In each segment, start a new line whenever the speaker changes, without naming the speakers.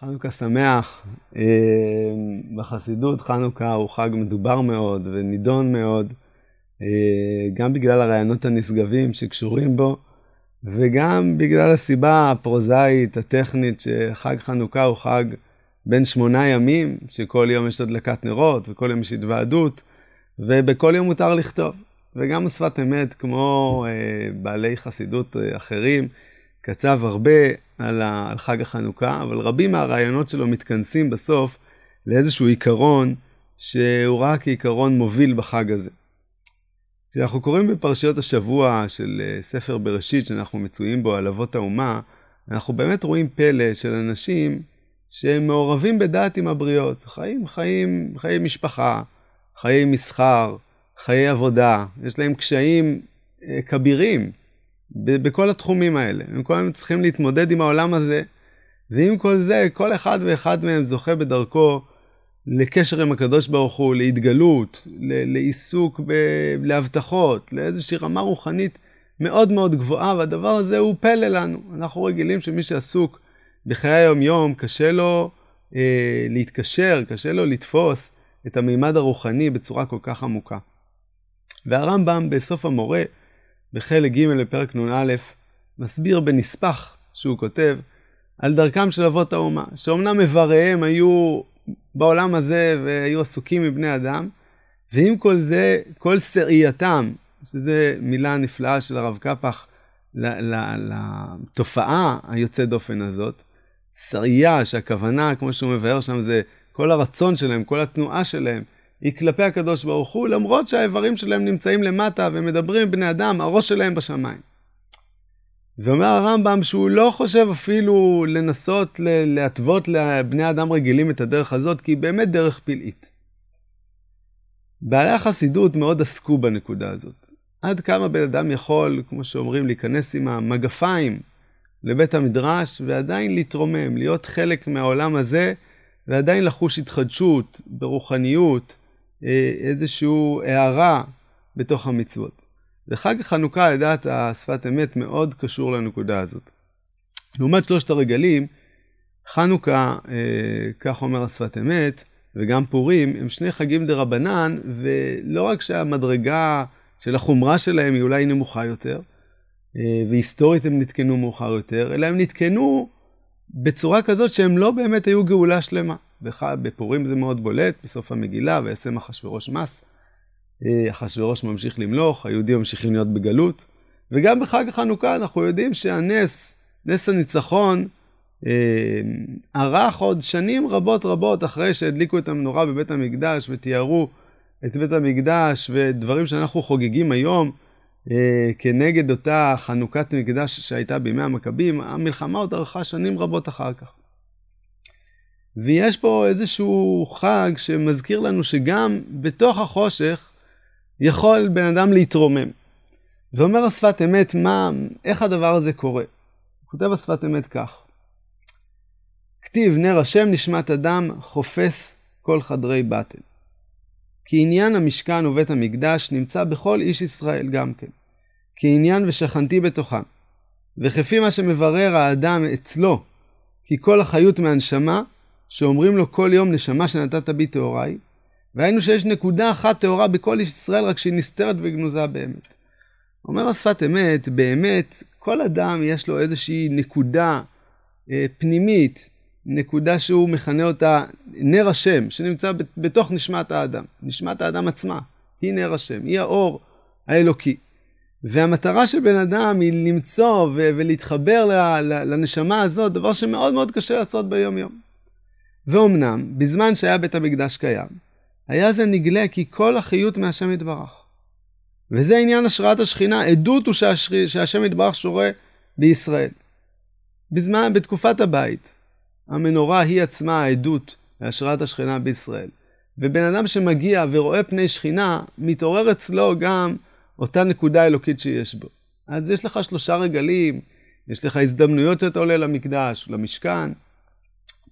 חנוכה שמח. אה, בחסידות חנוכה הוא חג מדובר מאוד ונידון מאוד, אה, גם בגלל הרעיונות הנשגבים שקשורים בו, וגם בגלל הסיבה הפרוזאית, הטכנית, שחג חנוכה הוא חג בין שמונה ימים, שכל יום יש הדלקת נרות וכל יום יש התוועדות, ובכל יום מותר לכתוב. וגם שפת אמת, כמו אה, בעלי חסידות אחרים, כתב הרבה על, ה, על חג החנוכה, אבל רבים מהרעיונות שלו מתכנסים בסוף לאיזשהו עיקרון שהוא ראה כעיקרון מוביל בחג הזה. כשאנחנו קוראים בפרשיות השבוע של אה, ספר בראשית שאנחנו מצויים בו על אבות האומה, אנחנו באמת רואים פלא של אנשים שהם מעורבים בדעת עם הבריות, חיים חיים, חיי משפחה, חיי מסחר, חיי עבודה, יש להם קשיים אה, כבירים. בכל התחומים האלה. הם כל הזמן צריכים להתמודד עם העולם הזה, ועם כל זה, כל אחד ואחד מהם זוכה בדרכו לקשר עם הקדוש ברוך הוא, להתגלות, לעיסוק, ב- להבטחות, לאיזושהי רמה רוחנית מאוד מאוד גבוהה, והדבר הזה הוא פלא לנו. אנחנו רגילים שמי שעסוק בחיי היום-יום, קשה לו אה, להתקשר, קשה לו לתפוס את המימד הרוחני בצורה כל כך עמוקה. והרמב"ם בסוף המורה, בחלק ג' לפרק נ"א, מסביר בנספח שהוא כותב על דרכם של אבות האומה, שאומנם איבריהם היו בעולם הזה והיו עסוקים מבני אדם, ועם כל זה, כל שראייתם, שזו מילה נפלאה של הרב קפח לתופעה היוצאת דופן הזאת, שרייה, שהכוונה, כמו שהוא מבאר שם, זה כל הרצון שלהם, כל התנועה שלהם, היא כלפי הקדוש ברוך הוא, למרות שהאיברים שלהם נמצאים למטה ומדברים בני אדם, הראש שלהם בשמיים. ואומר הרמב"ם שהוא לא חושב אפילו לנסות להתוות לבני אדם רגילים את הדרך הזאת, כי היא באמת דרך פלאית. בעלי החסידות מאוד עסקו בנקודה הזאת. עד כמה בן אדם יכול, כמו שאומרים, להיכנס עם המגפיים לבית המדרש ועדיין להתרומם, להיות חלק מהעולם הזה ועדיין לחוש התחדשות ברוחניות, איזושהי הערה בתוך המצוות. וחג החנוכה, לדעת השפת אמת, מאוד קשור לנקודה הזאת. לעומת שלושת הרגלים, חנוכה, אה, כך אומר השפת אמת, וגם פורים, הם שני חגים דה רבנן, ולא רק שהמדרגה של החומרה שלהם היא אולי נמוכה יותר, אה, והיסטורית הם נתקנו מאוחר יותר, אלא הם נתקנו בצורה כזאת שהם לא באמת היו גאולה שלמה. בפורים זה מאוד בולט, בסוף המגילה, וישם אחשורוש מס. אה, אחשורוש ממשיך למלוך, היהודים ממשיכים להיות בגלות. וגם בחג החנוכה אנחנו יודעים שהנס, נס הניצחון, אה, ארך עוד שנים רבות רבות אחרי שהדליקו את המנורה בבית המקדש ותיארו את בית המקדש ודברים שאנחנו חוגגים היום אה, כנגד אותה חנוכת מקדש שהייתה בימי המכבים, המלחמה עוד ארכה שנים רבות אחר כך. ויש פה איזשהו חג שמזכיר לנו שגם בתוך החושך יכול בן אדם להתרומם. ואומר השפת אמת, מה, איך הדבר הזה קורה? כותב השפת אמת כך: כתיב נר השם נשמת אדם חופש כל חדרי בטל. כי עניין המשכן ובית המקדש נמצא בכל איש ישראל גם כן. כי עניין ושכנתי בתוכם. וכפי מה שמברר האדם אצלו, כי כל החיות מהנשמה, שאומרים לו כל יום נשמה שנתת בי טהוריי, והיינו שיש נקודה אחת טהורה בכל איש ישראל, רק שהיא נסתרת וגנוזה באמת. אומר השפת אמת, באמת, כל אדם יש לו איזושהי נקודה אה, פנימית, נקודה שהוא מכנה אותה נר השם, שנמצא בתוך נשמת האדם. נשמת האדם עצמה, היא נר השם, היא האור האלוקי. והמטרה של בן אדם היא למצוא ולהתחבר לנשמה הזאת, דבר שמאוד מאוד קשה לעשות ביום יום. ואומנם, בזמן שהיה בית המקדש קיים, היה זה נגלה כי כל החיות מהשם יתברך. וזה עניין השראת השכינה, עדות הוא שהשר... שהשם יתברך שורה בישראל. בזמן, בתקופת הבית, המנורה היא עצמה העדות להשראת השכינה בישראל. ובן אדם שמגיע ורואה פני שכינה, מתעורר אצלו גם אותה נקודה אלוקית שיש בו. אז יש לך שלושה רגלים, יש לך הזדמנויות שאתה עולה למקדש, למשכן,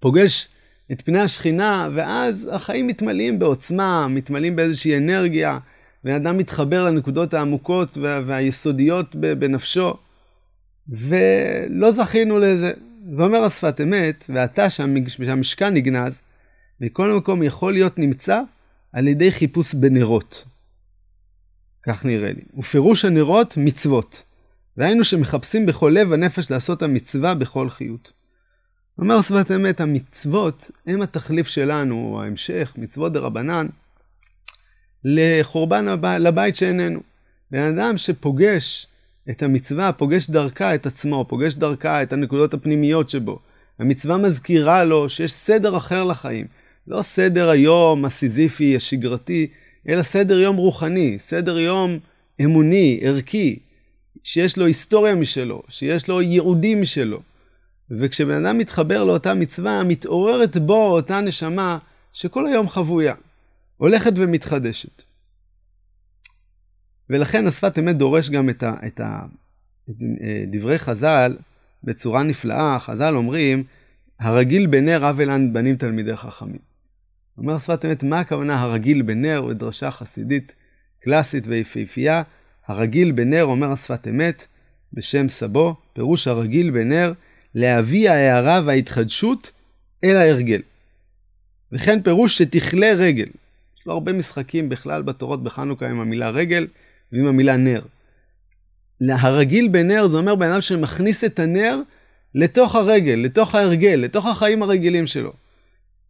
פוגש את פני השכינה, ואז החיים מתמלאים בעוצמה, מתמלאים באיזושהי אנרגיה, ואדם מתחבר לנקודות העמוקות וה- והיסודיות בנפשו, ולא זכינו לזה. ואומר השפת אמת, ואתה שהמשכן נגנז, מכל מקום יכול להיות נמצא על ידי חיפוש בנרות. כך נראה לי. ופירוש הנרות מצוות. והיינו שמחפשים בכל לב הנפש לעשות המצווה בכל חיות. אומר שפת אמת, המצוות הם התחליף שלנו, ההמשך, מצוות דרבנן, לחורבן הבא, לבית שאיננו. בן אדם שפוגש את המצווה, פוגש דרכה את עצמו, פוגש דרכה את הנקודות הפנימיות שבו. המצווה מזכירה לו שיש סדר אחר לחיים. לא סדר היום הסיזיפי, השגרתי, אלא סדר יום רוחני, סדר יום אמוני, ערכי, שיש לו היסטוריה משלו, שיש לו ייעודים משלו. וכשבן אדם מתחבר לאותה מצווה, מתעוררת בו אותה נשמה שכל היום חבויה, הולכת ומתחדשת. ולכן השפת אמת דורש גם את, ה, את, ה, את אה, דברי חז"ל בצורה נפלאה. חז"ל אומרים, הרגיל בנר אבלן בנים תלמידי חכמים. אומר שפת אמת, מה הכוונה הרגיל בנר? בדרשה חסידית קלאסית ויפהפייה. הרגיל בנר, אומר השפת אמת, בשם סבו, פירוש הרגיל בנר, להביא ההערה וההתחדשות אל ההרגל. וכן פירוש שתכלה רגל. יש לו הרבה משחקים בכלל בתורות בחנוכה עם המילה רגל ועם המילה נר. הרגיל בנר זה אומר בן אדם שמכניס את הנר לתוך הרגל, לתוך ההרגל, לתוך החיים הרגילים שלו.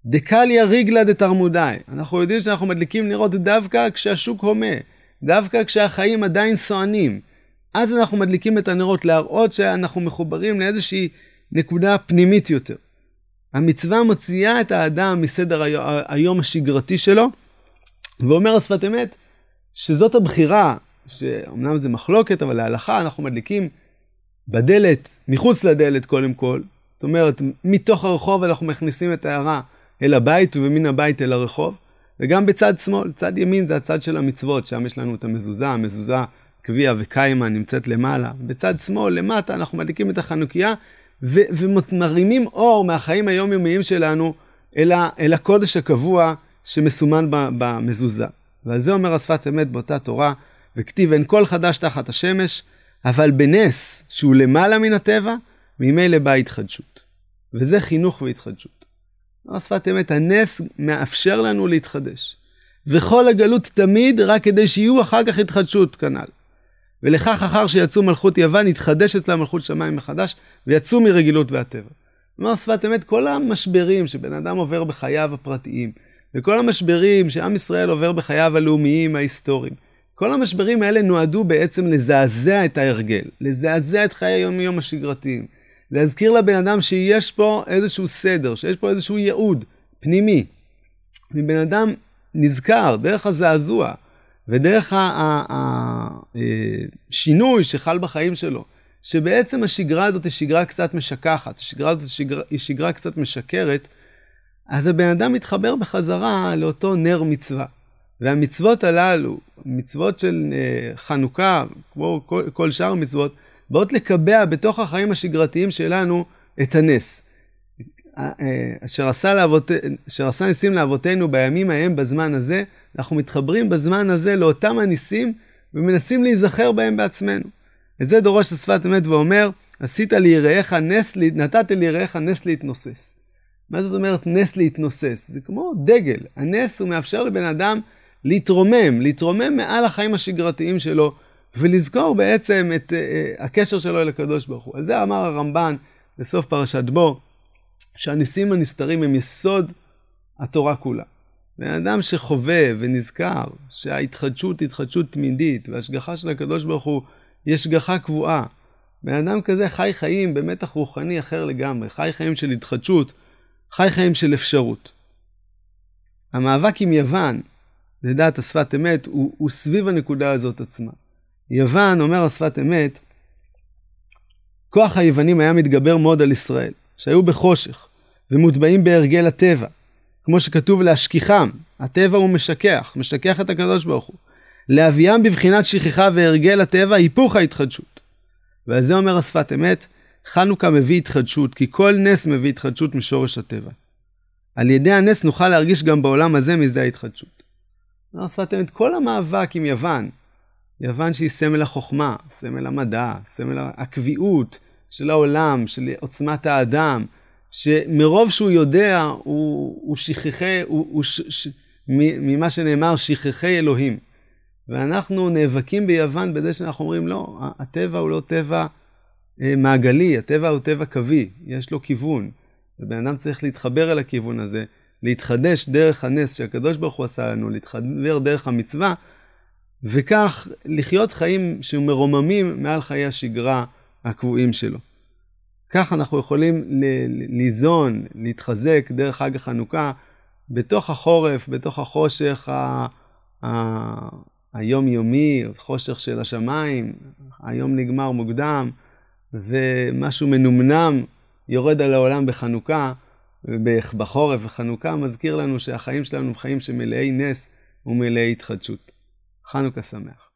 דקליה ריגלה דתרמודאי. אנחנו יודעים שאנחנו מדליקים נרות דווקא כשהשוק הומה, דווקא כשהחיים עדיין סוענים. אז אנחנו מדליקים את הנרות להראות שאנחנו מחוברים לאיזושהי נקודה פנימית יותר. המצווה מוציאה את האדם מסדר היום השגרתי שלו, ואומר השפת אמת שזאת הבחירה, שאומנם זה מחלוקת, אבל להלכה אנחנו מדליקים בדלת, מחוץ לדלת קודם כל. זאת אומרת, מתוך הרחוב אנחנו מכניסים את ההערה אל הבית ומן הבית אל הרחוב. וגם בצד שמאל, צד ימין זה הצד של המצוות, שם יש לנו את המזוזה, המזוזה קביע וקיימה נמצאת למעלה. בצד שמאל, למטה, אנחנו מדליקים את החנוכיה ומרימים אור מהחיים היומיומיים שלנו אל, אל הקודש הקבוע שמסומן במזוזה. ועל זה אומר השפת אמת באותה תורה, וכתיב אין כל חדש תחת השמש, אבל בנס שהוא למעלה מן הטבע, ממילא באה התחדשות. וזה חינוך והתחדשות. השפת אמת, הנס מאפשר לנו להתחדש. וכל הגלות תמיד רק כדי שיהיו אחר כך התחדשות כנ"ל. ולכך אחר שיצאו מלכות יוון, התחדש אצלה מלכות שמיים מחדש, ויצאו מרגילות והטבע. כלומר, שפת אמת, כל המשברים שבן אדם עובר בחייו הפרטיים, וכל המשברים שעם ישראל עובר בחייו הלאומיים ההיסטוריים, כל המשברים האלה נועדו בעצם לזעזע את ההרגל, לזעזע את חיי היום-יום השגרתיים, להזכיר לבן אדם שיש פה איזשהו סדר, שיש פה איזשהו ייעוד פנימי. ובן אדם נזכר דרך הזעזוע ודרך השינוי שחל בחיים שלו, שבעצם השגרה הזאת היא שגרה קצת משכחת, השגרה הזאת היא שגרה, קצת משקרת, אז הבן אדם מתחבר בחזרה לאותו נר מצווה. והמצוות הללו, מצוות של uh, חנוכה, כמו כל, כל שאר המצוות, באות לקבע בתוך החיים השגרתיים שלנו את הנס. אה, אה, אשר עשה, לאבות, אשר עשה ניסים לאבותינו בימים ההם בזמן הזה, אנחנו מתחברים בזמן הזה לאותם הניסים ומנסים להיזכר בהם בעצמנו. את זה דורש השפת אמת ואומר, עשית ליראיך נס, נתת ליראיך נס להתנוסס. מה זאת אומרת נס להתנוסס? זה כמו דגל. הנס הוא מאפשר לבן אדם להתרומם, להתרומם מעל החיים השגרתיים שלו, ולזכור בעצם את uh, הקשר שלו אל הקדוש ברוך הוא. על זה אמר הרמב"ן בסוף פרשת בו, שהניסים הנסתרים הם יסוד התורה כולה. בן אדם שחווה ונזכר שההתחדשות היא התחדשות תמידית, והשגחה של הקדוש ברוך הוא היא השגחה קבועה. בן אדם כזה חי חיים במתח רוחני אחר לגמרי, חי חיים של התחדשות, חי חיים של אפשרות. המאבק עם יוון, לדעת השפת אמת, הוא, הוא סביב הנקודה הזאת עצמה. יוון, אומר השפת אמת, כוח היוונים היה מתגבר מאוד על ישראל, שהיו בחושך, ומוטבעים בהרגל הטבע, כמו שכתוב להשכיחם, הטבע הוא משכח, משכח את הקדוש ברוך הוא. להביאם בבחינת שכחה והרגל הטבע, היפוך ההתחדשות. ועל זה אומר השפת אמת, חנוכה מביא התחדשות, כי כל נס מביא התחדשות משורש הטבע. על ידי הנס נוכל להרגיש גם בעולם הזה מזה ההתחדשות. אומר השפת אמת, כל המאבק עם יוון, יוון שהיא סמל החוכמה, סמל המדע, סמל הקביעות, של העולם, של עוצמת האדם, שמרוב שהוא יודע, הוא, הוא שכחי, הוא, הוא ש, ש, ממה שנאמר, שכחי אלוהים. ואנחנו נאבקים ביוון בזה שאנחנו אומרים, לא, הטבע הוא לא טבע אה, מעגלי, הטבע הוא טבע קווי, יש לו כיוון. ובן אדם צריך להתחבר אל הכיוון הזה, להתחדש דרך הנס שהקדוש ברוך הוא עשה לנו, להתחבר דרך המצווה, וכך לחיות חיים שמרוממים מעל חיי השגרה הקבועים שלו. כך אנחנו יכולים ליזון, להתחזק דרך חג החנוכה, בתוך החורף, בתוך החושך ה... ה... היומיומי, חושך של השמיים, היום נגמר מוקדם, ומשהו מנומנם יורד על העולם בחנוכה, בחורף וחנוכה, מזכיר לנו שהחיים שלנו הם חיים שמלאי נס ומלאי התחדשות. חנוכה שמח.